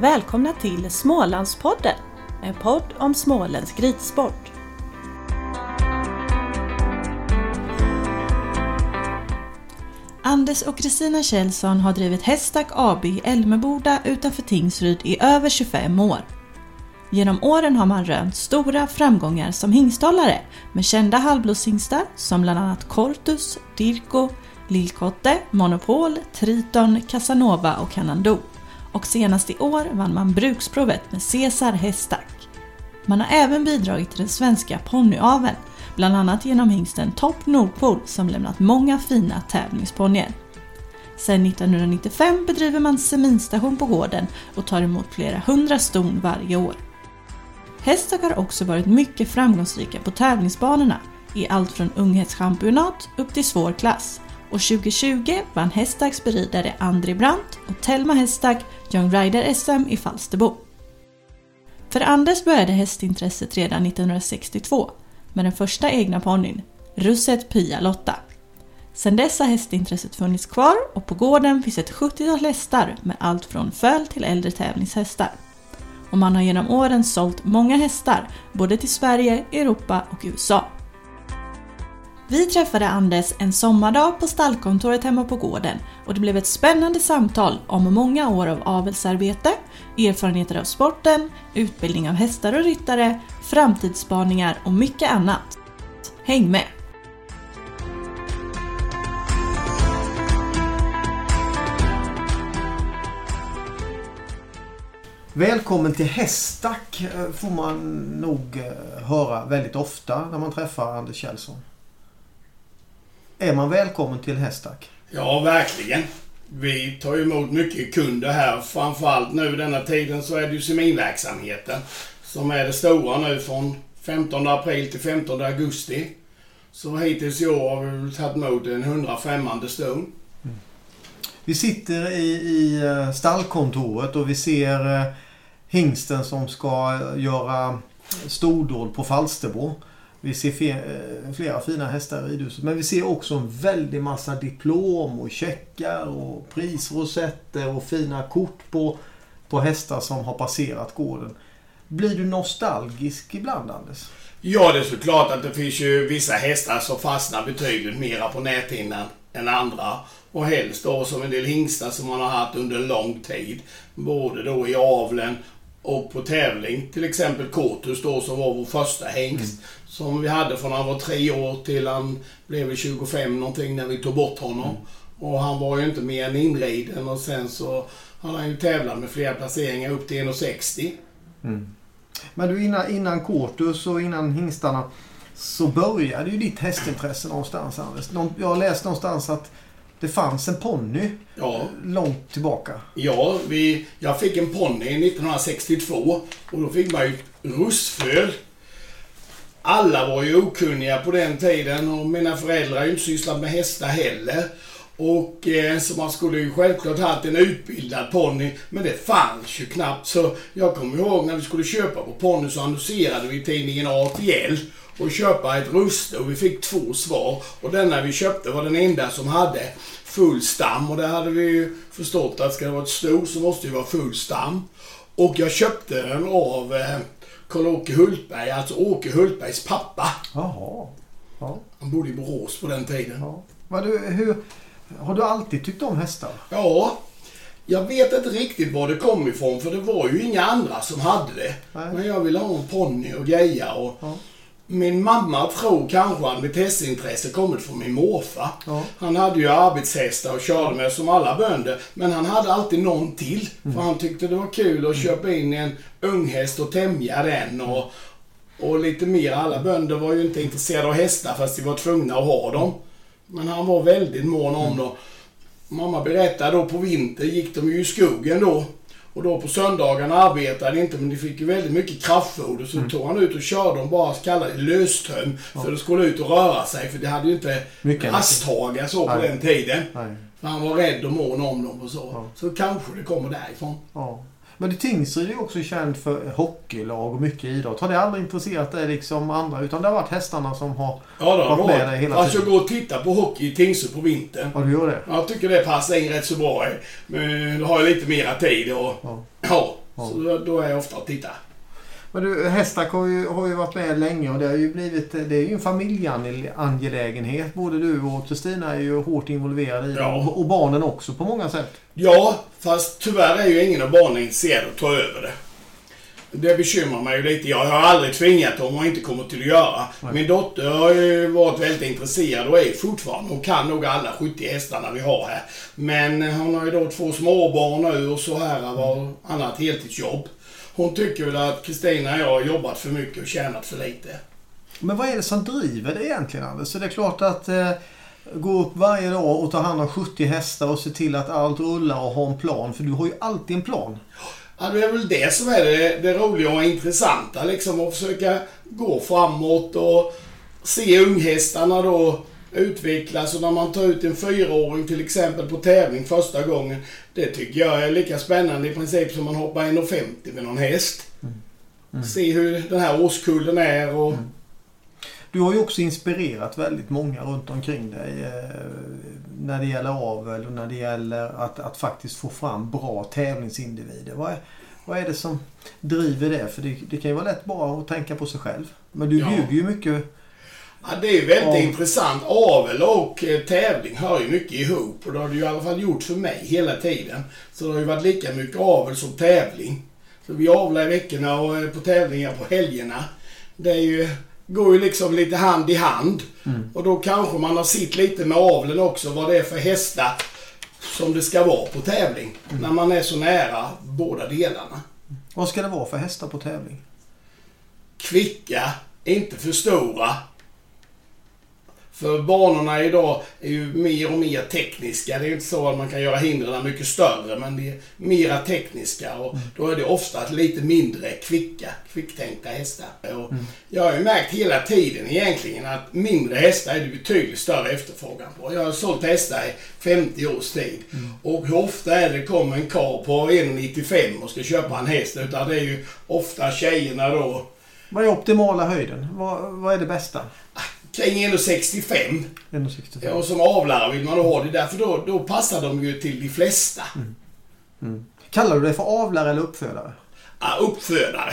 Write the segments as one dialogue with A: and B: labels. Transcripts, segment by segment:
A: Välkomna till Smålandspodden, en podd om småländsk ridsport. Anders och Kristina Kjellson har drivit Hästack AB i Älmeboda utanför Tingsryd i över 25 år. Genom åren har man rönt stora framgångar som hingsthållare med kända halvblodshingstar som bland annat Cortus, Dirko, Lillkotte, Monopol, Triton, Casanova och Canando. Och senast i år vann man bruksprovet med Cesar Hästack. Man har även bidragit till den svenska ponnyaveln, bland annat genom hingsten Top Nordpol som lämnat många fina tävlingsponnyer. Sedan 1995 bedriver man seminstation på gården och tar emot flera hundra ston varje år. Hästak har också varit mycket framgångsrika på tävlingsbanorna i allt från unghästchampionat upp till svår klass och 2020 vann Hästaks beridare André Brandt och Telma Hästak Young Rider-SM i Falsterbo. För Anders började hästintresset redan 1962 med den första egna ponnyn, Russet Pia Lotta. Sedan dess har hästintresset funnits kvar och på gården finns ett 70-tal hästar med allt från föl till äldre tävlingshästar. Och man har genom åren sålt många hästar både till Sverige, Europa och USA. Vi träffade Anders en sommardag på stallkontoret hemma på gården och det blev ett spännande samtal om många år av avelsarbete, erfarenheter av sporten, utbildning av hästar och ryttare, framtidsspaningar och mycket annat. Häng med!
B: Välkommen till Hästack eh, får man nog eh, höra väldigt ofta när man träffar Anders Kjellson. Är man välkommen till Hästack?
C: Ja, verkligen. Vi tar emot mycket kunder här. Framförallt nu denna tiden så är det ju seminverksamheten som är det stora nu från 15 april till 15 augusti. Så hittills i år har vi tagit emot en 100 främmande ston.
B: Vi sitter i, i eh, stallkontoret och vi ser eh, hingsten som ska göra stordåd på Falsterbo. Vi ser eh, flera fina hästar i ridhuset. Men vi ser också en väldig massa diplom och checkar och prisrosetter och fina kort på, på hästar som har passerat gården. Blir du nostalgisk ibland Anders?
C: Ja, det är såklart att det finns ju vissa hästar som fastnar betydligt mera på näthinnan än andra. Och helst då som en del hingstar som man har haft under lång tid. Både då i avlen och på tävling. Till exempel Kotus då som var vår första hingst. Som vi hade från han var tre år till han blev väl 25 någonting när vi tog bort honom. Och han var ju inte mer än inriden och sen så har han ju tävlat med flera placeringar upp till 1,60.
B: Men du innan, innan Cortus och innan hingstarna så började ju ditt hästintresse någonstans Anders. Jag har läst någonstans att det fanns en ponny
C: Ja.
B: långt tillbaka.
C: Ja, vi, jag fick en ponny 1962 och då fick man ju russföl. Alla var ju okunniga på den tiden och mina föräldrar har ju inte sysslat med hästar heller. Och eh, så man skulle ju självklart haft en utbildad ponny, men det fanns ju knappt. Så jag kommer ihåg när vi skulle köpa på ponny så annonserade vi i tidningen ATL och köpa ett ruste och vi fick två svar. Och denna vi köpte var den enda som hade full stam och det hade vi ju förstått att ska det vara ett sto så måste det vara full stam. Och jag köpte den av eh, Karl-Åke Hultberg, alltså Åke Hultbergs pappa.
B: Jaha. Ja,
C: Han bodde i Borås på den tiden.
B: ja. Men du, hur, har du alltid tyckt om hästar?
C: Ja, jag vet inte riktigt var det kom ifrån för det var ju inga andra som hade det.
B: Nej.
C: Men jag ville ha en ponny och greja och
B: Ja.
C: Min mamma tror kanske att mitt hästintresse kommit från min morfar.
B: Ja.
C: Han hade ju arbetshästar och körde med som alla bönder. Men han hade alltid någon till. För han tyckte det var kul att köpa in en unghäst och tämja den. Och, och lite mer. Alla bönder var ju inte intresserade av hästar fast de var tvungna att ha dem. Men han var väldigt mån om dem. Mamma berättade då på vintern gick de ju i skogen då. Och då på söndagarna arbetade de inte men de fick ju väldigt mycket kraftfoder. Så tog han ut och körde dem bara så kallade löstöm. För det skulle ut och röra sig för det hade ju inte rasthagar så på
B: Nej.
C: den tiden.
B: Nej.
C: För han var rädd och mån om dem och så.
B: Ja.
C: Så kanske det kommer därifrån.
B: Ja. Men Tingsryd är också känd för hockeylag och mycket idrott. Har det aldrig intresserat dig liksom andra? Utan det har varit hästarna som har...
C: Ja, då,
B: Varit med dig hela
C: Alltså jag
B: tiden.
C: går och tittar på hockey i Tingsryd på vintern.
B: Ja, du gör det?
C: Jag tycker det passar in rätt så bra. Men då har jag lite mera tid och...
B: Ja.
C: Ja. Så då, då är jag ofta och tittar.
B: Men du, Hästak har ju, har ju varit med länge och det har ju blivit det är ju en familjeangelägenhet. Både du och Kristina är ju hårt involverade i det.
C: Ja.
B: Och, och barnen också på många sätt.
C: Ja, fast tyvärr är ju ingen av barnen intresserad att ta över det. Det bekymrar mig ju lite. Jag har aldrig tvingat dem och inte kommer till att göra.
B: Nej.
C: Min dotter har ju varit väldigt intresserad och är fortfarande. Hon kan nog alla 70 hästarna vi har här. Men hon har ju då två småbarn nu och så här var annat heltidsjobb. Hon tycker väl att Kristina och jag har jobbat för mycket och tjänat för lite.
B: Men vad är det som driver det egentligen Anders? Så det är klart att eh, gå upp varje dag och ta hand om 70 hästar och se till att allt rullar och ha en plan. För du har ju alltid en plan.
C: Ja, det är väl det som är det, det roliga och intressanta liksom. Att försöka gå framåt och se unghästarna då utvecklas. Och när man tar ut en fyraåring till exempel på tävling första gången. Det tycker jag är lika spännande i princip som man hoppar 1,50 med någon häst.
B: Mm.
C: Se hur den här årskullen är och...
B: Du har ju också inspirerat väldigt många runt omkring dig. Eh, när det gäller avel och när det gäller att, att faktiskt få fram bra tävlingsindivider. Vad är, vad är det som driver det? För det, det kan ju vara lätt bara att tänka på sig själv. Men du
C: Ja.
B: bjuder ju mycket.
C: Ja, det är väldigt
B: Ja.
C: intressant. Avel och eh, tävling hör ju mycket ihop och det har det ju i alla fall gjort för mig hela tiden. Så det har ju varit lika mycket avel som tävling. Så vi avlar i veckorna och är på tävlingar på helgerna. Det är ju, går ju liksom lite hand i hand.
B: Mm.
C: Och då kanske man har sett lite med avlen också vad det är för hästar som det ska vara på tävling.
B: Mm.
C: När man är så nära båda delarna.
B: Vad ska det vara för hästar på tävling?
C: kvicka, inte för stora. För banorna idag är ju mer och mer tekniska. Det är inte så att man kan göra hindren mycket större, men det är mera tekniska och då är det ofta lite mindre kvicka, kvicktänkta hästar. Och Jag har ju märkt hela tiden egentligen att mindre hästar är det betydligt större efterfrågan på. Jag har sålt hästar i 50 års tid. Och hur ofta är det kommer en karl på 1,95 och ska köpa en häst, utan det är ju ofta tjejerna då
B: Vad är optimala höjden? Vad, vad är det bästa?
C: Kring 1,65.
B: 1,65.
C: Ja, och som avlare vill man då ha det därför då, då passar de ju till de flesta.
B: Mm. Kallar du dig för avlare eller uppfödare?
C: Ja, uppfödare.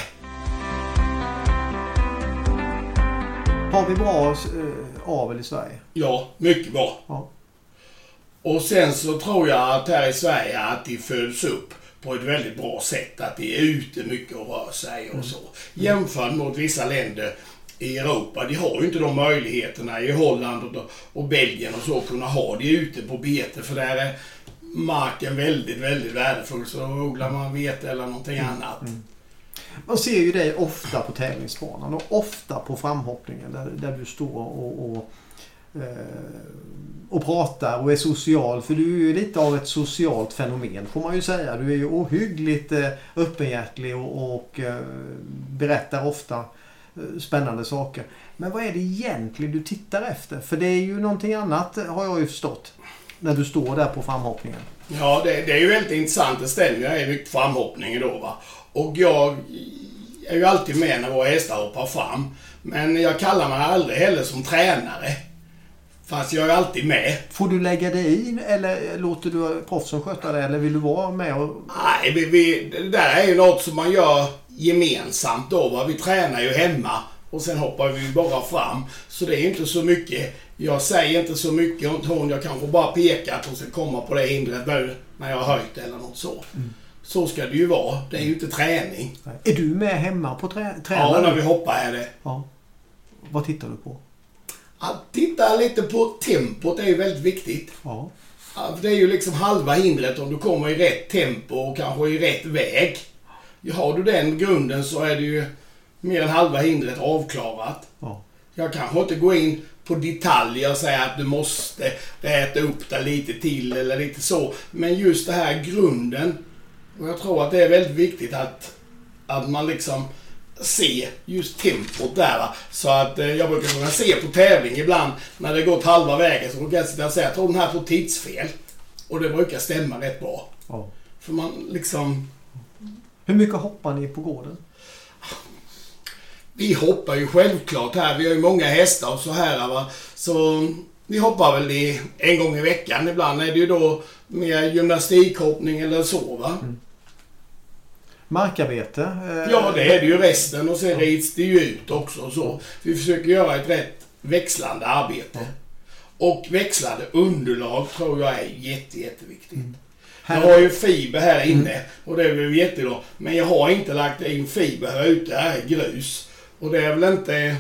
B: Har vi bra eh, avel i Sverige?
C: Ja, mycket bra.
B: Ja.
C: Och sen så tror jag att här i Sverige att de föds upp på ett väldigt bra sätt. Att de är ute mycket och rör sig och så. Jämfört mot vissa länder i Europa. De har ju inte de möjligheterna i Holland och, och Belgien och så att kunna ha det ute på bete. För där är marken väldigt, väldigt värdefull. Så då odlar man vete eller någonting annat.
B: Man ser ju dig ofta på tävlingsbanan och ofta på framhoppningen där, där du står och, och, eh, och pratar och är social. För du är ju lite av ett socialt fenomen får man ju säga. Du är ju ohyggligt eh, öppenhjärtig och, och eh, berättar ofta spännande saker. Men vad är det egentligen du tittar efter? För det är ju någonting annat har jag ju förstått. När du står där på framhoppningen.
C: Ja, det, det är ju väldigt intressant. Det stämmer. Jag är mycket framhoppning då va. Och jag är ju alltid med när våra hästar hoppar fram. Men jag kallar mig aldrig heller som tränare. Fast jag är alltid med.
B: Får du lägga dig i eller låter du proffsen sköta det? Eller vill du vara med och
C: Nej, vi, vi, det där är ju något som man gör gemensamt då va. Vi tränar ju hemma. Och sen hoppar vi bara fram. Så det är inte så mycket. Jag säger inte så mycket åt hon. Jag kanske bara pekar hon ska komma på det hindret nu när jag har höjt eller något så. Så ska det ju vara. Det är ju inte träning.
B: Är du med hemma på trä
C: Ja,
B: tränar
C: när vi hoppar är det.
B: Ja. Vad tittar du på?
C: Att titta lite på tempot är ju väldigt viktigt.
B: Ja.
C: Ja, Det är ju liksom halva hindret om du kommer i rätt tempo och kanske i rätt väg. Har du den grunden så är det ju mer än halva hindret avklarat.
B: ja.
C: Jag kanske inte går in på detaljer och säger att du måste räta upp det lite till eller lite så. Men just det här grunden. Och jag tror att det är väldigt viktigt att, att man liksom ser just tempot där. Va? Så att eh, jag brukar kunna se på tävling ibland när det gått halva vägen så brukar jag sitta och säga att den här får tidsfel. Och det brukar stämma rätt bra.
B: ja.
C: För man liksom...
B: Hur mycket hoppar ni på gården?
C: Vi hoppar ju självklart här. Vi har ju många hästar och så här va. Så vi hoppar väl i, en gång i veckan. Ibland är det ju då mer gymnastikhoppning eller så va.
B: Markarbete? eh,
C: Ja, det är det ju resten och sen rids det ju ut också och så. Vi försöker göra ett rätt växlande arbete. Och växlande underlag tror jag är jätte, jätteviktigt. Jag
B: Här-
C: har ju fiber här inne och det är väl jättebra. Men jag har inte lagt in fiber här ute, här är grus. Och det är väl inte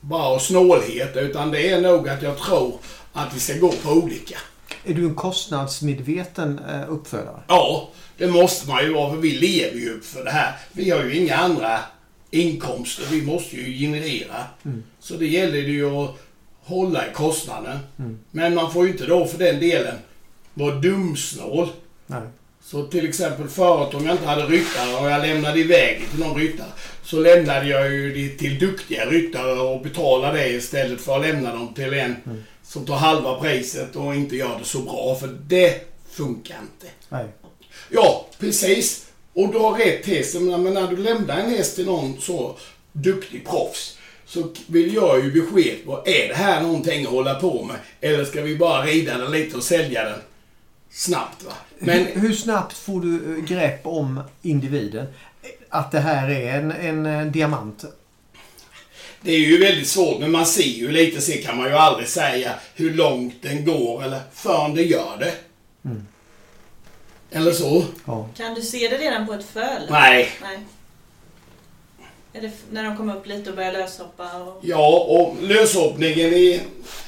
C: bara snålhet utan det är nog att jag tror att vi ska gå på olika.
B: Är du en kostnadsmedveten eh, uppfödare?
C: Ja, det måste man ju vara för vi lever ju för det här. Vi har ju inga andra inkomster. Vi måste ju generera. Så det gäller det ju att hålla i kostnaden. Men man får ju inte då för den delen vara dumsnål.
B: Nej.
C: Så till exempel förut om jag inte hade ryttare och jag lämnade iväg till någon ryttare så lämnade jag ju det till duktiga ryttare och betalade det istället för att lämna dem till en som tar halva priset och inte gör det så bra. För det funkar inte.
B: Nej.
C: Ja, precis. Och du har rätt häst. Men när du lämnar en häst till någon så duktig proffs så vill jag ju besked på, är det här någonting att hålla på med? Eller ska vi bara rida den lite och sälja den snabbt? Va? Men
B: hur, hur snabbt får du eh, grepp om individen? Att det här är en, en eh, diamant?
C: det är ju väldigt svårt, men man ser ju lite, så kan man ju aldrig säga hur långt den går eller förrän det gör det. Eller så?
B: Ja.
A: Kan du se det redan på ett föl?
C: Nej.
A: Nej. Är det f- när de kommer upp lite och börjar löshoppa? Och...
C: Ja, och löshoppningen i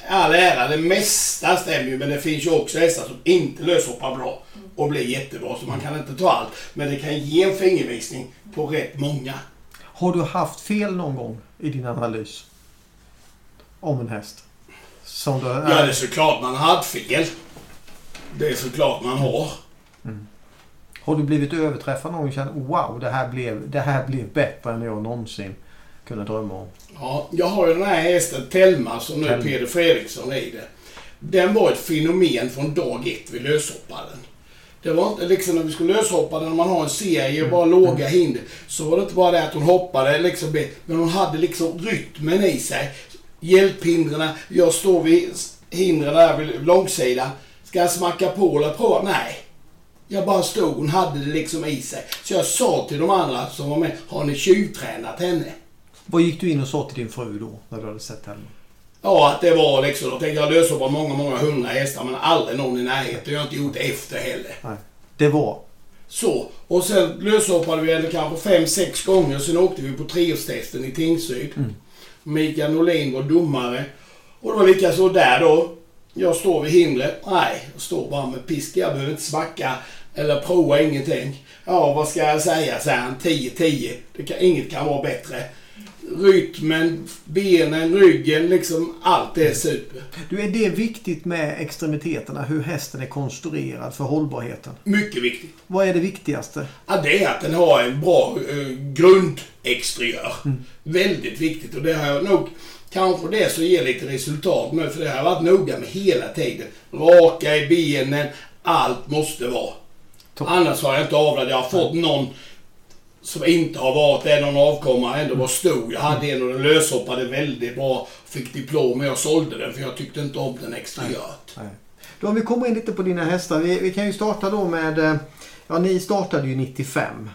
C: all ära, det mesta stämmer ju, men det finns ju också hästar som inte löshoppar bra och blir jättebra, så man kan inte ta allt. Men det kan ge en fingervisning på rätt många.
B: Har du haft fel någon gång i din analys? Om en häst? Som du,
C: Ja, det är såklart man har haft fel. Det är såklart man har.
B: Har du blivit överträffad någon gång och känt wow, det här, blev, det här blev bättre än jag någonsin kunde drömma om?
C: Ja, jag har ju den här hästen Telma som nu
B: Telma.
C: Peder Fredriksson rider. Den var ett fenomen från dag ett vi löshoppade den. Det var inte liksom när vi skulle löshoppa när man har en serie och bara låga hinder, så var det inte bara det att hon hoppade liksom, men hon hade liksom rytmen i sig. Hjälphindren, jag står vid hindren där vid långsidan. Ska jag smacka på eller prova? Nej. Jag bara stod, hon hade det liksom i sig. Så jag sa till de andra som var med, har ni tjuvtränat henne?
B: Vad gick du in och sa till din fru då, när du hade sett henne?
C: Ja, att det var liksom, då tänkte jag lösa på många, många hundra hästar men aldrig någon i närheten. Jag har inte gjort efter heller.
B: Nej. Det var...
C: Så, och sen löshoppade vi henne kanske fem, sex gånger. Sen åkte vi på treårstesten i Tingsryd. Mikael Norlin var domare. Och det var lika så där då. Jag står vid hindret. Nej, jag står bara med pisk. Jag behöver inte smacka eller prova ingenting. Ja, vad ska jag säga, säger han. 10-10. Det kan, inget kan vara bättre. Rytmen, benen, ryggen, liksom allt är super.
B: Du, är det viktigt med extremiteterna? Hur hästen är konstruerad för hållbarheten?
C: Mycket viktigt.
B: Vad är det viktigaste?
C: Ja, det är att den har en bra eh, grundexteriör. Väldigt viktigt och det har jag nog kanske det som ger lite resultat med för det har jag varit noga med hela tiden. Raka i benen, allt måste vara.
B: Topp.
C: Annars har jag inte avlat. Jag har fått någon som inte har varit det, någon avkomma ändå var stor. Jag hade en och den löshoppade väldigt bra. Fick diplom men jag sålde den för jag tyckte inte om den exteriört.
B: Nej. Då om vi kommer in lite på dina hästar. Vi, vi kan ju starta då med... eh, Ja, ni startade ju 95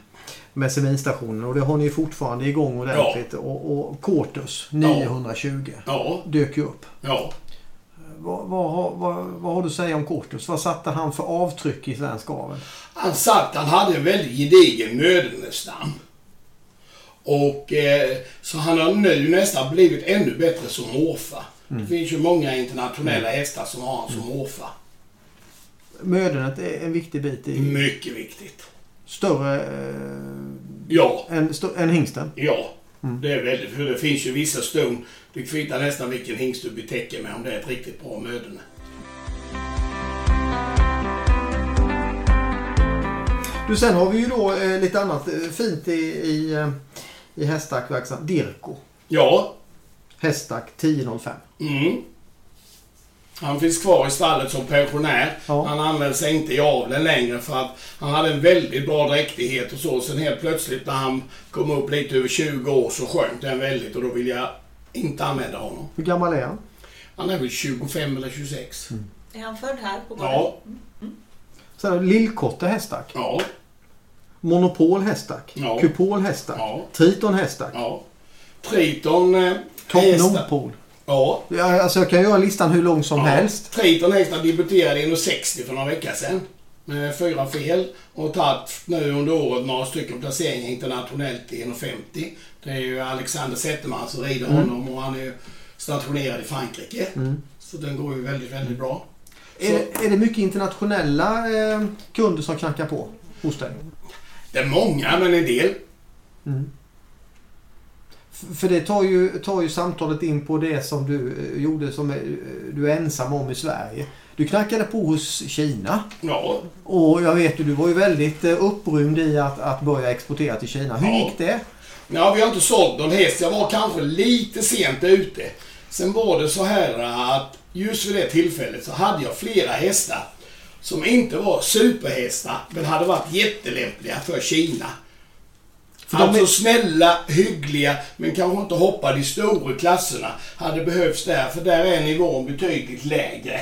B: med seminstationen och det har ni fortfarande igång ordentligt. Och, och Cortus 920
C: Ja,
B: dök ju upp.
C: ja.
B: Vad, vad, har- vad, vad har du att säga om Cortus? Vad satte han för avtryck i svensk avel?
C: Han sagt han hade en väldigt gedigen mödernestam. Och eh, så han har nu nästan blivit ännu bättre som morfar. Det finns ju många internationella hästar som har han som morfar.
B: Mödernet är en viktig bit i
C: Mycket viktigt.
B: större eh,
C: Ja,
B: än, stö, än hingsten.
C: ja. Det är väldigt, för det finns ju vissa ston. Det kvittar nästan vilken hingst du betäcker med om det är ett riktigt bra möderne.
B: Du, sen har vi ju då eh, lite annat eh, fint i, i, eh, i. Dirko.
C: Ja,
B: Hästack 1005.
C: Mm. Han finns kvar i stallet som pensionär.
B: Ja.
C: Han sig inte i aveln längre för att han hade en väldigt bra dräktighet och så. Sen helt plötsligt när han kom upp lite över 20 år så sjönk den väldigt och då vill jag inte använda honom.
B: Hur gammal är han?
C: Han är väl 25 eller 26.
A: Är han född här på gården?
C: Ja,
B: Sen har du Lillkotte hästack.
C: ja.
B: Monopol häststack.
C: Ja.
B: Kupol häststack.
C: Ja.
B: Triton häststack.
C: Ja. Triton eh,
B: Top Nordpol.
C: Ja.
B: Ja, alltså jag kan göra listan hur lång som
C: ja.
B: helst.
C: Triton hästar debuterade i 1,60 för några veckor sedan. Med fyra fel. Och tagit nu under året några stycken placeringar internationellt i 1,50. Det är ju Alexander Zetterman som rider
B: Mm.
C: honom och han är ju stationerad i Frankrike.
B: Mm.
C: Så den går ju väldigt, väldigt bra.
B: Är, det- är det mycket internationella eh, kunder som knackar på hos dig?
C: Det är många, men en del.
B: Mm. För det tar ju, tar ju samtalet in på det som du eh, gjorde som eh, du är ensam om i Sverige. Du knackade på hos Kina.
C: Ja,
B: Och jag vet ju, du var ju väldigt eh, upprymd i att, att börja exportera till Kina. Hur
C: Ja.
B: gick det?
C: Ja, vi har inte sålt någon häst. Jag var kanske lite sent ute. Sen var det så här att just vid det tillfället så hade jag flera hästar som inte var superhästar men hade varit jättelämpliga för Kina.
B: För de
C: alltså
B: är-
C: snälla, hyggliga, men kanske inte hoppade i stora klasserna. Hade behövts där, för där är nivån betydligt lägre.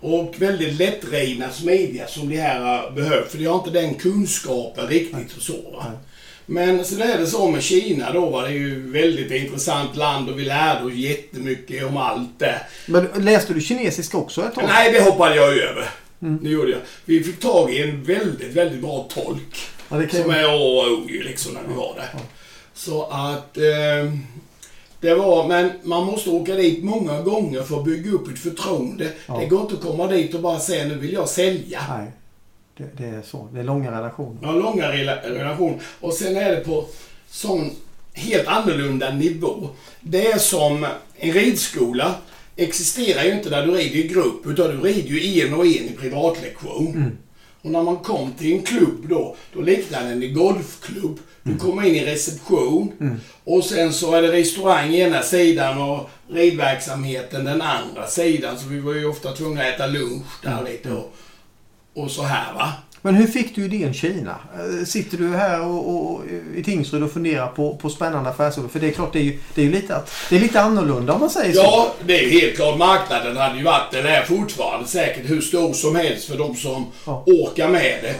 C: Och väldigt lättridna, smidiga som de här behövt. För de har inte den kunskapen riktigt och så. Va? Men sen är det så med Kina då var det ju väldigt intressant land och vi lärde oss jättemycket om allt där.
B: Men läste du kinesiska också ett tag?
C: Nej, det hoppade jag över. Det gjorde jag. Vi fick tag i en väldigt, väldigt bra tolk.
B: Ja, det kan
C: Som
B: ju...
C: är A och O liksom när vi var där. Så att... Eh, det var, men man måste åka dit många gånger för att bygga upp ett förtroende.
B: Ja.
C: Det går inte att komma dit och bara säga nu vill jag sälja.
B: Nej, det, det är så. Det är långa relationer.
C: Har långa rela- relation. Och sen är det på sån helt annorlunda nivå. Det är som en ridskola existerar ju inte där du rider i grupp utan du rider ju en och en i privatlektion. Och när man kom till en klubb då, då liknar den en golfklubb. Du kommer in i reception och sen så är det restaurang ena sidan och ridverksamheten den andra sidan. Så vi var ju ofta tvungna att äta lunch där lite och, och så här va.
B: Men hur fick du idén Kina? Eh, Sitter du här och, och, i Tingsryd och funderar på, på spännande affärsidéer? För det är klart, det är ju, det är ju lite, att, det är lite annorlunda om man säger så.
C: Ja, det är helt klart. Marknaden hade ju varit, den är fortfarande säkert hur stor som helst för de som
B: Ja.
C: orkar med det.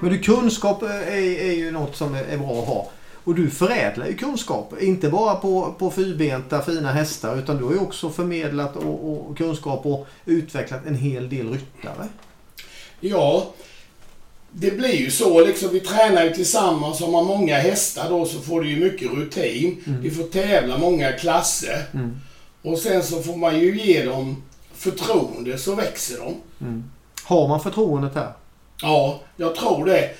B: Men du, kunskap eh, är, är ju något som är bra att ha. Och du förädlar ju kunskap. Inte bara på, på fyrbenta fina hästar utan du har ju också förmedlat och, och kunskap och utvecklat en hel del ryttare.
C: Ja, det blir ju så liksom. Vi tränar ju tillsammans. Har man många hästar då så får du ju mycket rutin. Vi får tävla många klasser.
B: Mm.
C: Och sen så får man ju ge dem förtroende så växer de.
B: Har man förtroendet här?
C: Ja, jag tror det.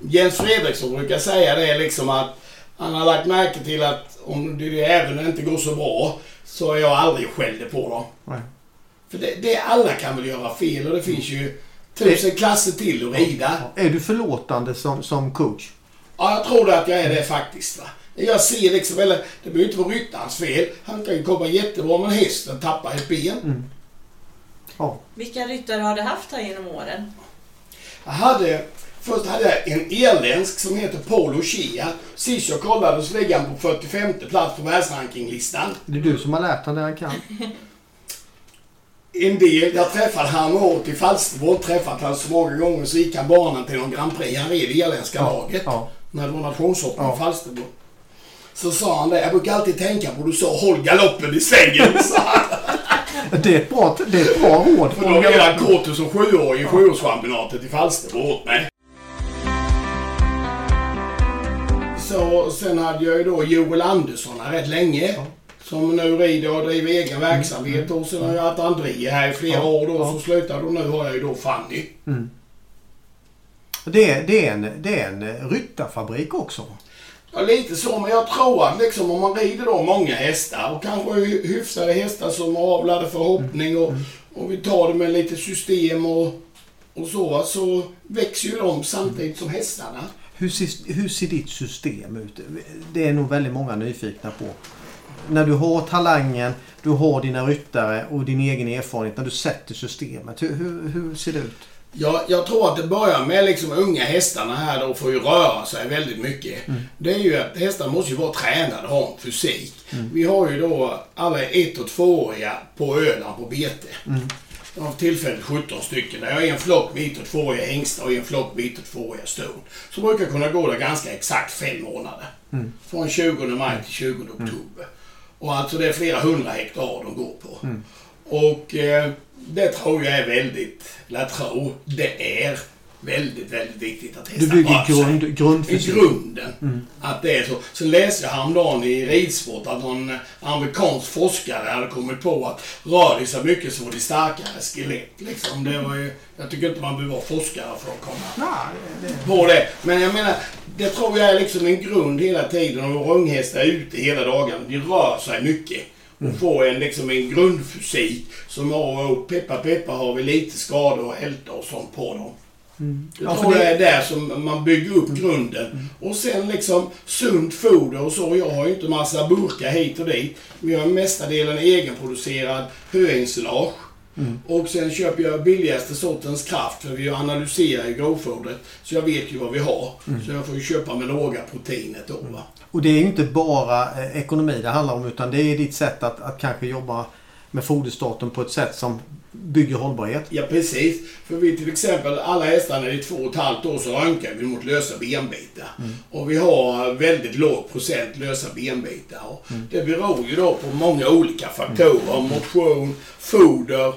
C: Jens Fredriksson brukar säga det liksom att han har lagt märke till att om det även inte går så bra så är jag aldrig skällde på dem.
B: Nej.
C: För det, det, alla kan väl göra fel och det finns ju tusen klasser till att rida.
B: Är du förlåtande som, som coach?
C: Ja, jag tror att jag är det faktiskt. Va? Jag ser liksom, eller det behöver inte vara ryttarens fel. Han kan ju komma jättebra men hästen tappar ett ben.
B: Ja.
A: Vilka ryttare har du haft här genom åren?
C: Jag hade, först hade jag en irländsk som heter Paul O'Shea. Sist jag kollade så ligger han på 45 plats på världsrankinglistan.
B: Det är du som har lärt honom det han kan.
C: En del, jag träffade han åt i Falsterbo, träffat han så många gånger så gick han banan till någon Grand Prix. Han red i irländska laget.
B: Ja.
C: När det var nationshoppning
B: Ja.
C: i Falsterbo. Så sa han det, jag brukar alltid tänka på du sa håll galoppen i svängen.
B: Det är ett bra, det är ett bra råd.
C: För då red han Kortus som sjuåring i sjuårschampionatet i Falsterbo åt mig. Så sen hade jag ju då Joel Andersson här rätt länge.
B: Ja.
C: Som nu rider och driver egen verksamhet. Och sen har jag haft André här i flera
B: Ja,
C: år då.
B: ja.
C: Så slutade och nu har jag ju då Fanny.
B: Det är, det, är en, det är en ryttarfabrik också.
C: Ja, lite så. Men jag tror att liksom om man rider då många hästar och kanske hy- hyfsade hästar som avlade för hoppning och, och vi tar det med lite system och, och så. Så växer ju de samtidigt som hästarna.
B: Hur ser, hur ser ditt system ut? Det är nog väldigt många nyfikna på. När du har talangen, du har dina ryttare och din egen erfarenhet. När du sätter systemet. Hur, hur, hur ser det ut?
C: Jag, jag tror att det börjar med liksom unga hästarna här då får ju röra sig väldigt mycket. Det är ju att hästar måste ju vara tränade och ha en fysik. Vi har ju då alla ett och tvååriga på Öland på bete. Jag för tillfället 17 stycken. Jag har en flock vit och tvååriga hingstar och en flock vit och tvååriga ston. Så brukar kunna gå där ganska exakt fem månader.
B: Mm.
C: Från 20 maj till 20 oktober. Och alltså det är flera hundra hektar de går på.
B: Mm.
C: Och eh, det tror jag är väldigt, eller tror, det är väldigt, väldigt viktigt att
B: Du
C: hästar
B: bygger grund,
C: I
B: grundfysik.
C: grunden.
B: Mm.
C: Att det är så. Sen läste jag häromdagen i ridsport att någon amerikansk forskare hade kommit på att rör de sig mycket så får de starkare skelett. Liksom. Det var ju, jag tycker inte man behöver vara forskare för att komma
B: Nej, det,
C: på det. Men jag menar, det tror jag är liksom en grund hela tiden. Och unghästar är ute hela dagen. De rör sig mycket. Och får en, liksom en grundfysik som har, och peppa peppa har vi lite skador och hälta och sånt på dem.
B: Mm.
C: Jag
B: Ja, för
C: tror det är där som man bygger upp grunden. Och sen liksom sunt foder och så. Jag har ju inte massa burkar hit och dit. Vi har mestadelen egenproducerad höensilage.
B: Mm.
C: Och sen köper jag billigaste sortens kraft för vi analyserar ju grovfodret. Så jag vet ju vad vi har.
B: Mm.
C: Så jag får ju köpa med låga proteinet då va.
B: och det är ju inte bara eh, ekonomi det handlar om utan det är ditt sätt att, att kanske jobba med foderstaten på ett sätt som bygger hållbarhet.
C: Ja precis. För vi till exempel, alla hästar när det är två och ett halvt år så röntgar vi mot lösa benbitar. Och vi har väldigt låg procent lösa benbitar. Och Det beror ju då på många olika faktorer. Motion, foder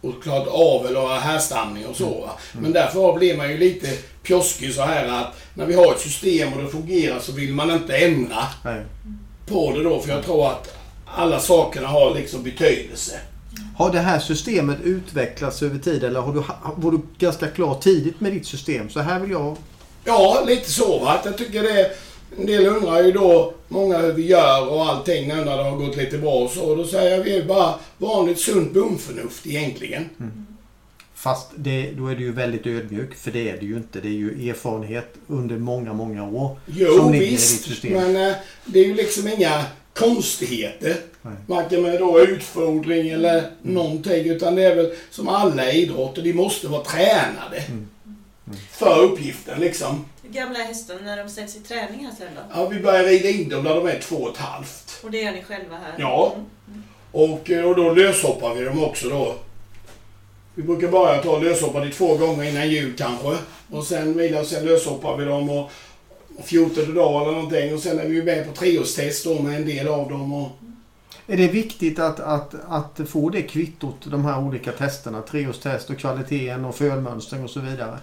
C: och klart avel och härstamning och så. Va? Men därför blir man ju lite pjoskig så här att när vi har ett system och det fungerar så vill man inte ändra
B: Nej.
C: på det då. För jag tror att alla sakerna har liksom betydelse.
B: Har det här systemet utvecklats över tid eller har du, var du ganska klar tidigt med ditt system? Så här vill jag...
C: Ja, lite så va. Jag tycker det... En del undrar ju då, många hur vi gör och allting nu när det har gått lite bra och så. Då säger jag vi är bara vanligt sunt bondförnuft egentligen.
B: Fast det, då är du ju väldigt ödmjuk för det är det ju inte. Det är ju erfarenhet under många, många år
C: Jo,
B: som ligger i ditt
C: visst.
B: system.
C: Men eh, det är ju liksom inga konstigheter.
B: Nej.
C: Varken med då utfodring eller någonting. Utan det är väl som alla idrotter, de måste vara tränade.
B: Mm.
C: För uppgiften liksom.
A: Hur gamla är hästarna när de sätts i träning här sen då?
C: Ja, vi börjar rida in dem när de är två och ett halvt.
A: Och det gör ni själva här?
C: Ja.
A: Mm.
C: Och, eh, och då löshoppar vi dem också då. Vi brukar bara ta och löshoppa de två gånger innan jul kanske. Och sen och sen löshoppar vi dem och 14 dag eller någonting. Och sen är vi med på treårstest då med en del av dem. Och,
B: Är det viktigt att, att, att få det kvittot, de här olika testerna? Treårstest och kvaliteten och fölmönstring och så vidare.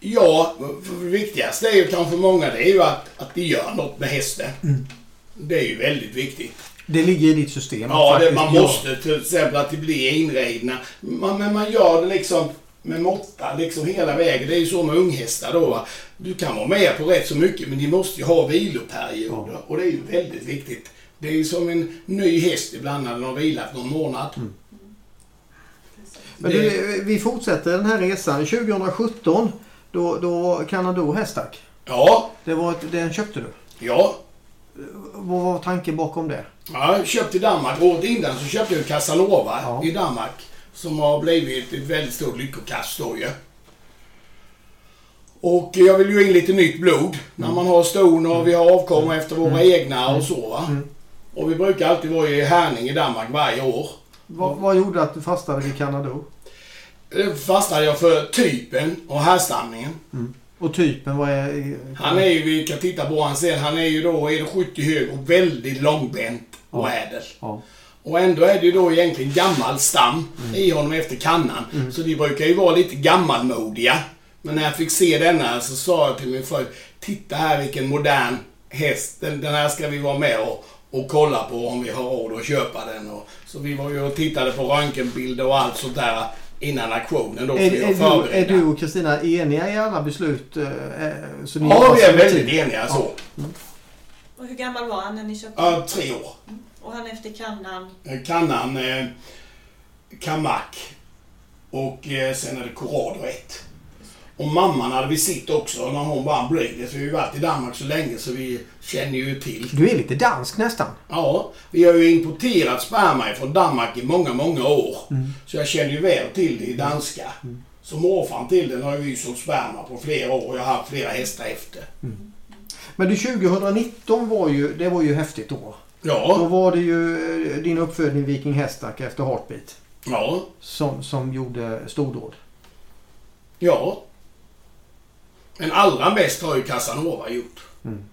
C: ja, det viktigaste är ju kanske många det är ju att, att de gör något med hästen. Det är ju väldigt viktigt.
B: Det ligger i ditt system?
C: Ja, det, man måste till exempel att det blir inridna. Man, men man gör det liksom med måtta liksom hela vägen. Det är ju så med unghästar då. va. Du kan vara med på rätt så mycket men de måste ju ha viloperioder. Och det är ju väldigt viktigt. Det är ju som en ny häst ibland när den har vilat någon månad.
B: Men
C: Det-
B: du, vi fortsätter den här resan. 2017 då, då var Canado Hästack.
C: Ja,
B: Det var ett, den köpte du.
C: ja.
B: Vad var tanken bakom det?
C: Ja, jag köpte i Danmark. Året innan så köpte jag Casanova
B: Ja.
C: i Danmark. Som har blivit ett väldigt stort lyckokast då ju. Och jag vill ju in lite nytt blod. När man har ston och vi har avkomma efter våra egna och så va.
B: Mm.
C: Och vi brukar alltid vara i Härning i Danmark varje år.
B: Vad, vad gjorde att du fastnade vid Canado?
C: Det fastnade jag för typen och härstamningen.
B: Och typen, vad är...
C: Han är ju, vi kan titta på han sen, han är ju då 1,70 hög och väldigt långbent och
B: Ja.
C: ädel.
B: Ja.
C: Och ändå är det ju då egentligen gammal stam i honom efter kannan. Så de brukar ju vara lite gammalmodiga. Men när jag fick se denna så sa jag till min fru, titta här vilken modern häst. Den, den här ska vi vara med och, och kolla på om vi har råd att köpa den. Och, så vi var ju och tittade på röntgenbilder och allt sånt där innan auktionen då.
B: Är, är, du, är du och Kristina eniga i alla beslut? eh, eh, Så ni
C: Ja, vi är väldigt
B: tid?
C: eniga så.
A: Och hur gammal var han när ni köpte?
C: Ja, tre år.
A: Och han efter kannan?
C: Kannan, eh, Kamak och eh, sen är det Corrado 1. Och mamman hade vi sitt också när hon var blöjd. Så vi har varit i Danmark så länge så vi känner ju till.
B: Du är lite dansk nästan.
C: Ja, vi har ju importerat sperma från Danmark i många, många år. Så jag känner ju väl till det i danska. Så morfar till den har ju sålt sperma på flera år och jag har haft flera hästar efter.
B: Men du 2019 var ju, det var ju häftigt år. Då
C: Ja,
B: var det ju eh, din uppfödning Viking Hästack efter Heartbeat.
C: Ja.
B: som, som gjorde stordåd.
C: Ja. Men allra mest har ju Casanova gjort.
B: Mm.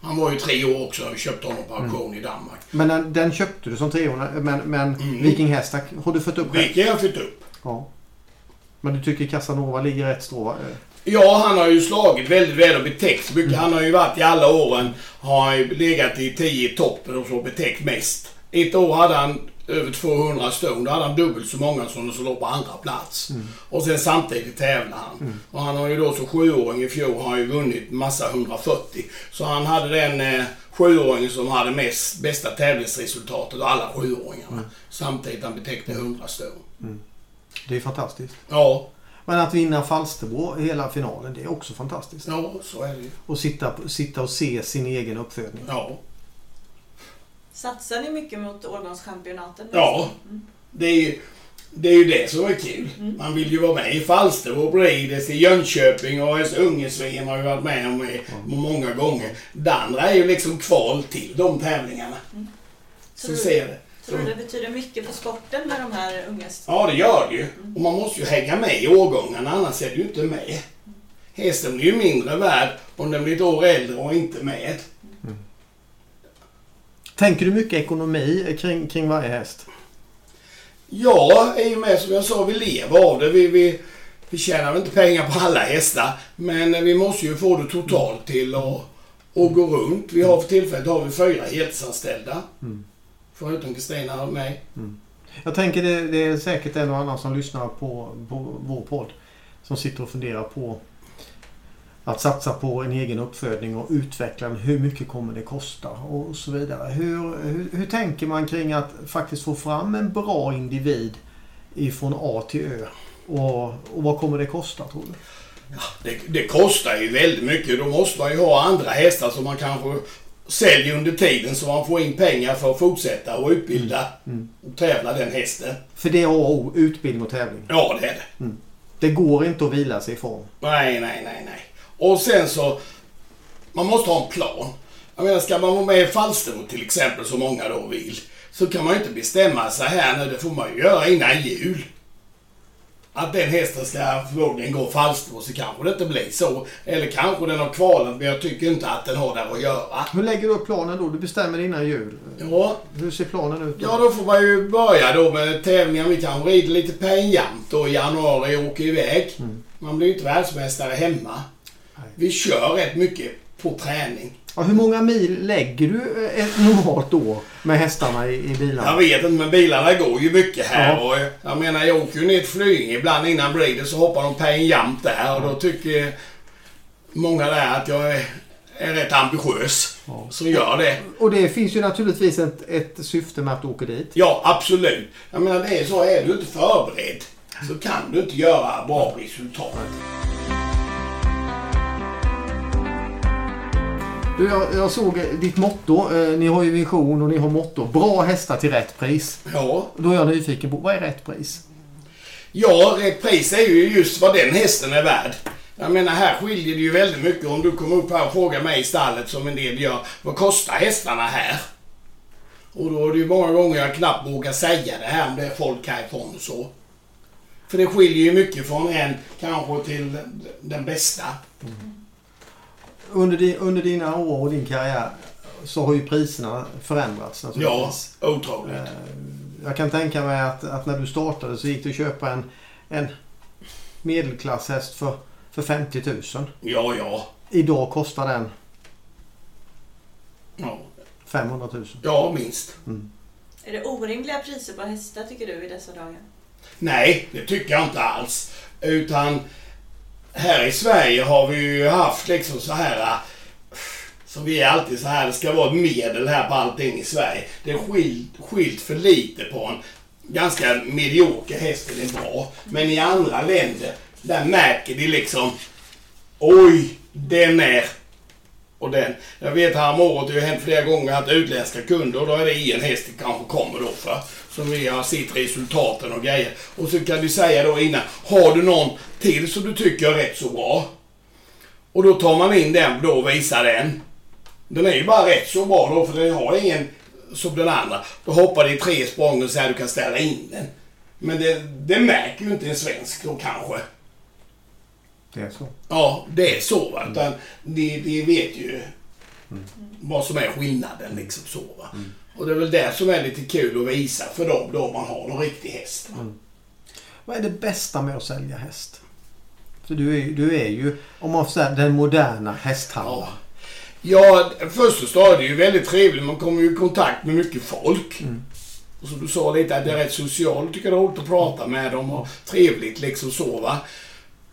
C: Han var ju tre år också och köpte honom på auktion i Danmark.
B: Men den, den köpte du som treåring. Men, men
C: Mm.
B: Viking Hästar har du fått upp själv?
C: Vilket jag fått upp.
B: Ja. Men du tycker Casanova ligger rätt strå?
C: Ja, han har ju slagit väldigt väl och betäckt mycket. Han har ju varit i alla åren, har ju legat i 10 i toppen och så betäckt mest. Ett år hade han över 200 stone. Då hade han dubbelt så många som som låg på andra plats. Och sen samtidigt tävlade han. Och han har ju då som sjuåring i fjol har ju vunnit massa 140. Så han hade den eh, sjuåringen som hade mest, bästa tävlingsresultatet av alla sjuåringarna. Samtidigt han betäckte 100 stone.
B: Det är fantastiskt.
C: Ja,
B: Men att vinna Falsterbo hela finalen, det är också fantastiskt.
C: ja, så är det ju.
B: Och sitta, sitta och se sin egen uppfödning.
C: Ja.
A: Satsar ni mycket mot årgångschampionaten?
C: Ja.
A: Mm.
C: Det är, ju, det är ju det som är kul.
A: Mm.
C: Man vill ju vara med i Falsterbo, Breeders, i Jönköping och Ungesveen har ju varit med om i, många gånger. Det andra är ju liksom kval till de tävlingarna. Så
A: Tror du-
C: ser det.
A: Tror du det betyder mycket för sporten med de här unga
C: Ja, det gör det ju. Och man måste ju hänga med i årgångarna, annars är du inte med. Hästen blir ju mindre värd om den blir ett år äldre och inte med.
B: Tänker du mycket ekonomi kring, kring varje häst?
C: Ja, i och med som jag sa, vi lever av det. Vi, vi, vi tjänar väl inte pengar på alla hästar. Men vi måste ju få det totalt till att att gå runt. Vi har för tillfället har vi fyra heltidsanställda.
B: Mm.
C: Förutom Kristina och mig.
B: Jag tänker det, det är säkert en och annan som lyssnar på, på vår podd som sitter och funderar på att satsa på en egen uppfödning och utveckla den. Hur mycket kommer det kosta och så vidare. Hur, hur, hur tänker man kring att faktiskt få fram en bra individ ifrån A till Ö? Och, och vad kommer det kosta tror du?
C: Det, det kostar ju väldigt mycket. Då måste man ju ha andra hästar som man kanske säljer under tiden så man får in pengar för att fortsätta och utbilda
B: Mm.
C: och tävla den hästen.
B: För det är A och O, utbildning och tävling.
C: Ja, det är det.
B: Det går inte att vila sig ifrån.
C: Nej, nej, nej, nej. Och sen så... Man måste ha en plan. Jag menar, ska man vara med i Falsterbo till exempel, som många då vill, så kan man ju inte bestämma sig här nu. Det får man ju göra innan jul. Att den hästen ska förmodligen gå Falsterbo, så kanske det inte blir så. Eller kanske den har kvalat, men jag tycker inte att den har där att göra.
B: Hur lägger du upp planen då? Du bestämmer innan jul.
C: Ja,
B: Hur ser planen ut då?
C: Ja, då får man ju börja då med tävlingar. Vi kan rida lite penjant då i januari och åka iväg.
B: Mm.
C: Man blir ju inte världsmästare hemma.
B: Nej.
C: Vi kör rätt mycket på träning.
B: Ja, hur många mil lägger du eh, ett normalt år med hästarna i, i bilarna?
C: Jag vet inte, men bilarna går ju mycket här.
B: Ja.
C: Och jag menar, jag åker ju ner till Flyinge ibland innan Breeders så hoppar de penjant där. Och då tycker många där att jag är, är rätt ambitiös.
B: Ja.
C: Så gör det.
B: Och det finns ju naturligtvis ett, ett syfte med att du åker dit.
C: Ja, absolut. Jag menar, det är så. Är du inte förberedd så kan du inte göra bra resultat.
B: Du, jag, jag såg ditt motto. Eh, ni har ju vision och ni har motto. Bra hästar till rätt pris.
C: Ja,
B: Då är jag nyfiken på, vad är rätt pris?
C: Ja, rätt pris är ju just vad den hästen är värd. Jag menar, här skiljer det ju väldigt mycket om du kommer upp här och frågar mig i stallet som en del gör. Vad kostar hästarna här? Och då är det ju många gånger jag knappt vågar säga det här om det är folk härifrån och så. För det skiljer ju mycket från en kanske till den bästa.
B: Under, di, under dina år och din karriär så har ju priserna förändrats
C: Ja, otroligt.
B: Eh, Jag kan tänka mig att, att när du startade så gick du att köpa en, en medelklasshäst för, för 50 000.
C: Ja, ja.
B: Idag kostar den
C: Ja,
B: 500 000.
C: ja minst.
A: Är det orimliga priser på hästar tycker du i dessa dagar?
C: Nej, det tycker jag inte alls. Utan här i Sverige har vi ju haft liksom så här... Äh, så vi är alltid så här, det ska vara ett medel här på allting i Sverige. Det är skilt, skilt för lite på en ganska medioker häst är bra. Men i andra länder, där märker de liksom... Oj, den är... Och den. Jag vet här om året, det har hänt flera gånger att utländska kunder, och då är det en häst det kanske kommer då för. Som vi har sett resultaten och grejer. Och så kan du säga då innan, har du någon till som du tycker är rätt så bra? Och då tar man in den då och visar den. Den är ju bara rätt så bra då för den har ingen som den andra. Då hoppar det i tre språng och säger du kan ställa in den. Men det, det märker ju inte en svensk då kanske.
B: Det är så.
C: Ja, det är så. Va? Utan de, de vet ju vad som är skillnaden. Liksom så, va? Och det är väl det som är lite kul att visa för dem då man har någon riktig häst. Va?
B: Vad är det bästa med att sälja häst? För du är, du är ju, om man får säga, den moderna hästhandlaren.
C: Ja, först och främst är det ju väldigt trevligt. Man kommer ju i kontakt med mycket folk. Och som du sa lite, att det är rätt socialt. tycker det är roligt att prata med dem och trevligt liksom så va.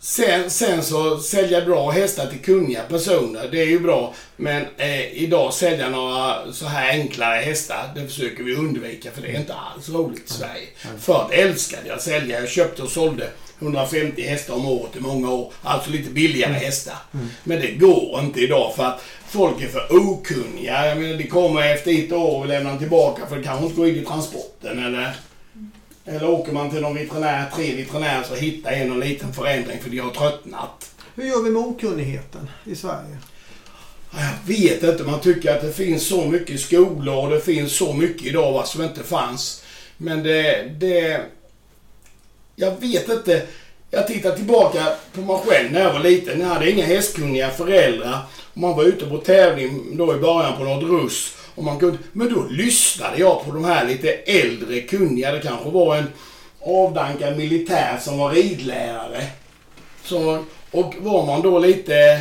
C: Sen, sen så sälja bra hästar till kunniga personer, det är ju bra. Men eh, idag sälja några så här enklare hästar, det försöker vi undvika för det är inte alls roligt i Sverige. Förr älskade jag att sälja. Jag köpte och sålde 150 hästar om året i många år. Alltså lite billigare hästar. Men det går inte idag för att folk är för okunniga. Jag menar, de kommer efter ett år och lämnar tillbaka för det kanske inte går in i transporten eller eller åker man till någon veterinär, tre veterinärer, så hittar en någon liten förändring för de har tröttnat.
B: Hur gör vi med okunnigheten i Sverige?
C: Jag vet inte, man tycker att det finns så mycket skolor och det finns så mycket idag va, som inte fanns. Men det, det... Jag vet inte. Jag tittar tillbaka på mig själv när jag var liten. Jag hade inga hästkunniga föräldrar. Och man var ute på tävling då i början på något russ. Och man kunde, men då lyssnade jag på de här lite äldre kunniga. Det kanske var en avdankad militär som var ridlärare. Så, och var man då lite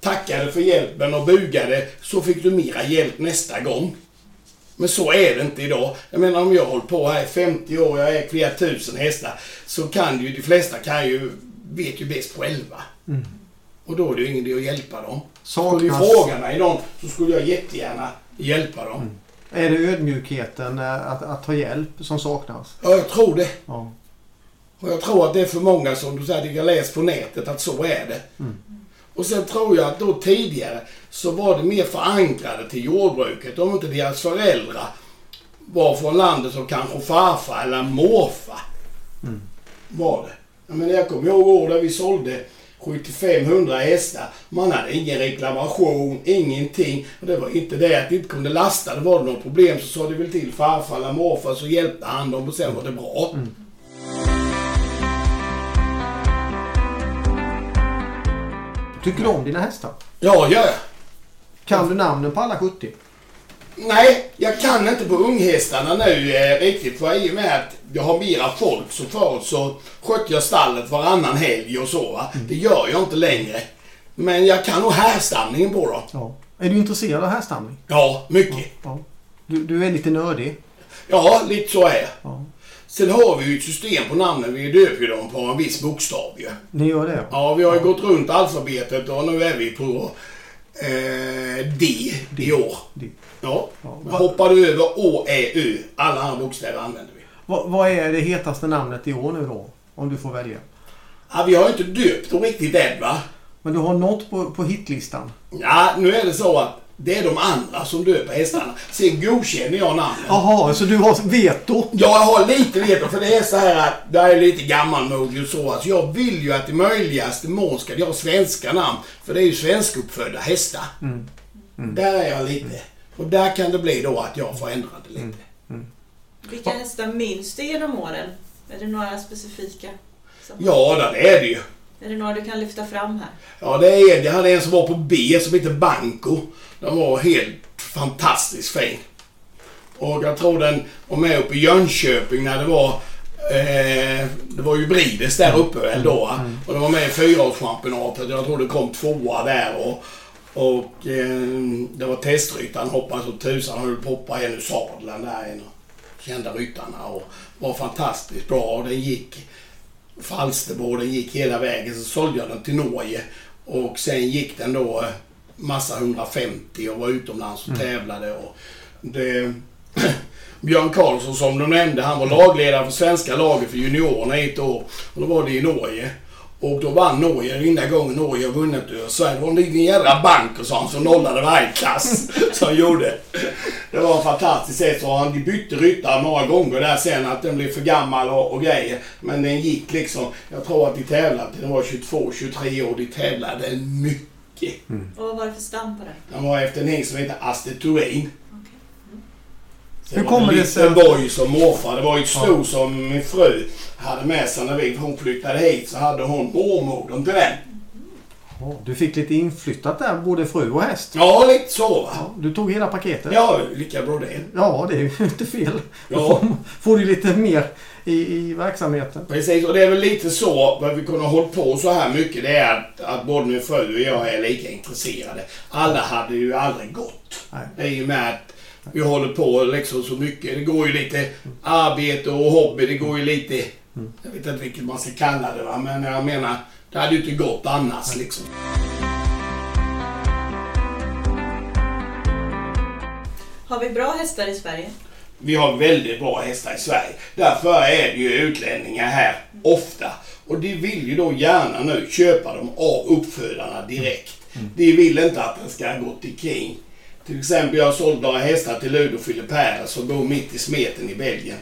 C: tackade för hjälpen och bugade så fick du mera hjälp nästa gång. Men så är det inte idag. Jag menar om jag har hållit på här i 50 år, jag är flera tusen hästar, så kan ju de flesta kan ju, vet ju bäst själva. Och då är det ju ingen idé att hjälpa dem. Skulle du
B: Saknas,
C: fråga mig någon så skulle jag jättegärna hjälpa dem.
B: är det ödmjukheten eh, att, att ta hjälp som saknas?
C: Ja, jag tror det.
B: Ja.
C: Och jag tror att det är för många som du säger, jag läst på nätet att så är det. Och sen tror jag att då tidigare så var det mer förankrade till jordbruket. Om inte deras föräldrar var från landet som kanske farfar eller morfar. Var det. Jag, menar, jag kommer ihåg år där vi sålde 7500 hästar. Man hade ingen reklamation, ingenting. Och det var inte det att de inte kunde lasta. Det var det något problem så sa de väl till farfar eller morfar så hjälpte han dem och sen var det bra.
B: Tycker du om dina hästar?
C: Ja, gör jag.
B: Kan du namnen på alla 70?
C: Nej, jag kan inte på unghästarna nu eh, riktigt. För i och med att jag har mera folk så förut så skötte jag stallet varannan helg och så. Va? Det gör jag inte längre. Men jag kan nog härstamningen på dem.
B: Ja. Är du intresserad av härstamning?
C: Ja, mycket.
B: Ja. Du, du är lite nördig?
C: Ja, lite så är jag.
B: Ja.
C: Sen har vi ju ett system på namnen. Vi döper ju dem på en viss bokstav ju.
B: Ni gör det?
C: Ja, vi har ju gått runt alfabetet och nu är vi på eh, D i år.
B: Det.
C: Ja.
B: Ja.
C: Vi hoppade över Å, Ä, Ö. Alla andra bokstäver använder vi.
B: Vad, vad är det hetaste namnet i år nu då? Om du får välja.
C: Ja, vi har ju inte döpt dem riktigt än va?
B: Men du har något på, på hitlistan?
C: Ja, nu är det så att det är de andra som döper hästarna. Sen godkänner jag namnen.
B: Jaha, så du har veto?
C: Jag har lite veto för det är så här att det är lite gammalmodig och så. Alltså jag vill ju att i möjligaste mån ska de ha svenska namn. För det är ju svenskuppfödda hästar. Där är jag lite. Och där kan det bli då att jag får ändra det lite.
A: Vilka hästar minns du genom åren? Är det några specifika? Som...
C: Ja, det är det ju.
A: Är det några du kan lyfta fram här?
C: Ja, det är en. Jag hade en som var på B som heter Banco. Den var helt fantastiskt fin. Och jag tror den var med uppe i Jönköping när det var eh, det var ju Brides där uppe väl då. Och det var med i fyraårschampionatet. Jag tror det kom tvåa där. Och, och eh, det var testryttaren hoppade så tusan. Han höll på att hoppa en ur sadeln där. En av kända ryttarna. Och var fantastiskt bra. Och den gick Falsterbo. Den gick hela vägen. Så sålde jag den till Norge. Och sen gick den då eh, massa 150 och var utomlands och tävlade. Och det, Björn Karlsson som du nämnde, han var lagledare för svenska laget för juniorerna ett år. Och då var det i Norge. Och då vann Norge den enda gången Norge har vunnit Sverige. Det var en liten jädra bank och sånt som nollade varje klass som gjorde. Det var fantastiskt sätt. Så han de bytte ryttare några gånger där sen att den blev för gammal och, och grejer. Men den gick liksom. Jag tror att de tävlade den var 22, 23 år. De tävlade mycket.
A: Och vad var det för stam på den?
C: Den var efter en häst som heter Aster Turin.
B: Hur kommer
C: en
B: det sig?
C: boj som morfar. Det var ju ett sto som min fru hade med sig när vi, hon flyttade hit. Så hade hon mormodern till den.
B: Ja, Du fick lite inflyttat där, både fru och häst.
C: Ja, lite så va.
B: Ja, du tog hela paketet.
C: Ja, lika bra det.
B: Ja, det är ju inte fel.
C: Ja.
B: Då får, du lite mer i, i verksamheten.
C: Precis, och det är väl lite så, vad vi kunde ha hållit på så här mycket, det är att, att både min fru och jag är lika intresserade. Alla hade ju aldrig gått.
B: Nej.
C: Är ju med att vi håller på liksom så mycket. Det går ju lite arbete och hobby, det går ju lite... Jag vet inte vilket man ska kalla det va, men jag menar, det hade ju inte gått annars liksom.
A: Har vi bra hästar i Sverige?
C: Vi har väldigt bra hästar i Sverige. Därför är det ju utlänningar här ofta. Och de vill ju då gärna nu köpa dem av uppfödarna direkt. De vill inte att det ska gå till kring. Till exempel jag sålde några hästar till Ludo Filippera som bor mitt i smeten i Belgien.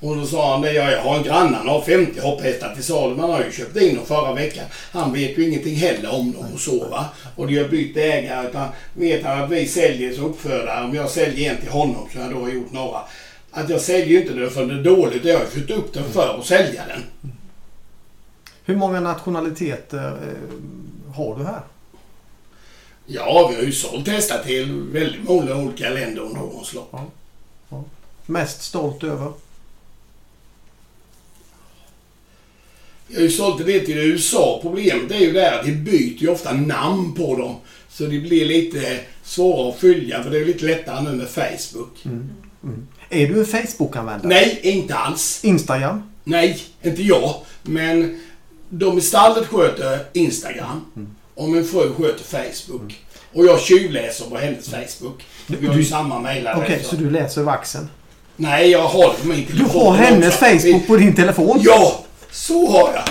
C: Och då sa han det, ja, jag har en granne, han har 50 hopphästar till salu. Man har ju köpt in dem förra veckan. Han vet ju ingenting heller om dem och så va. Och de har bytt ägare utan vet han att vi säljer som uppfödare. Om jag säljer en till honom som jag då har gjort några. Att jag säljer ju inte den för det är dåligt. Jag har ju fått upp den för att sälja den.
B: Hur många nationaliteter eh, har du här?
C: Ja, vi har ju sålt hästar till väldigt många olika länder under årens lopp.
B: Mest stolt över?
C: Jag har ju sålt det till USA. Problemet är ju det att de byter ju ofta namn på dem. Så det blir lite svårare att följa för det är lite lättare nu med Facebook.
B: Är du en Facebook-användare?
C: Nej, inte alls.
B: Instagram?
C: Nej, inte jag. Men de i stallet sköter Instagram och min fru sköter Facebook. Och jag tjuvläser på hennes Facebook. Vi har ju
B: Du-
C: samma mejladress.
B: Okej, så du läser vaxen?
C: Nej, jag har det på min
B: Du
C: telefon.
B: har hennes. Facebook på din telefon?
C: Ja, så har jag.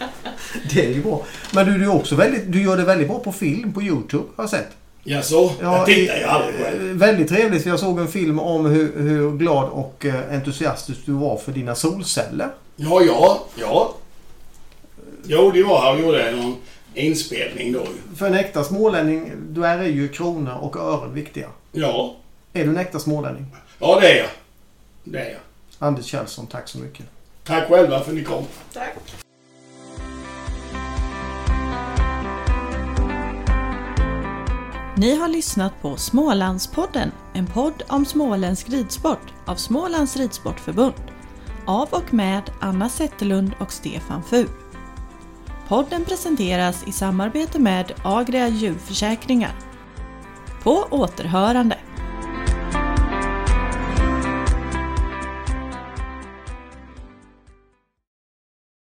B: Det är ju bra. Men du, du, är också väldigt, du gör det väldigt bra på film på YouTube, har jag sett.
C: Jaså? jag tittar ju aldrig själv.
B: eh, Väldigt trevligt. Jag såg en film om hur, hur glad och eh, entusiastisk du var för dina solceller.
C: Ja, ja, ja. Jo, det var jag gjorde någon inspelning då.
B: För en äkta smålänning, då är ju kronor och ören viktiga.
C: Ja,
B: Är du en äkta smålänning?
C: ja det är jag. Det är jag.
B: Anders Kjellson, tack så mycket.
C: Tack själva för att ni kom.
A: Tack. Ni har lyssnat på Smålandspodden, en podd om småländsk ridsport av Smålands Ridsportförbund. Av och med Anna Zetterlund och Stefan Fu. Podden presenteras i samarbete med Agria djurförsäkringar. På återhörande!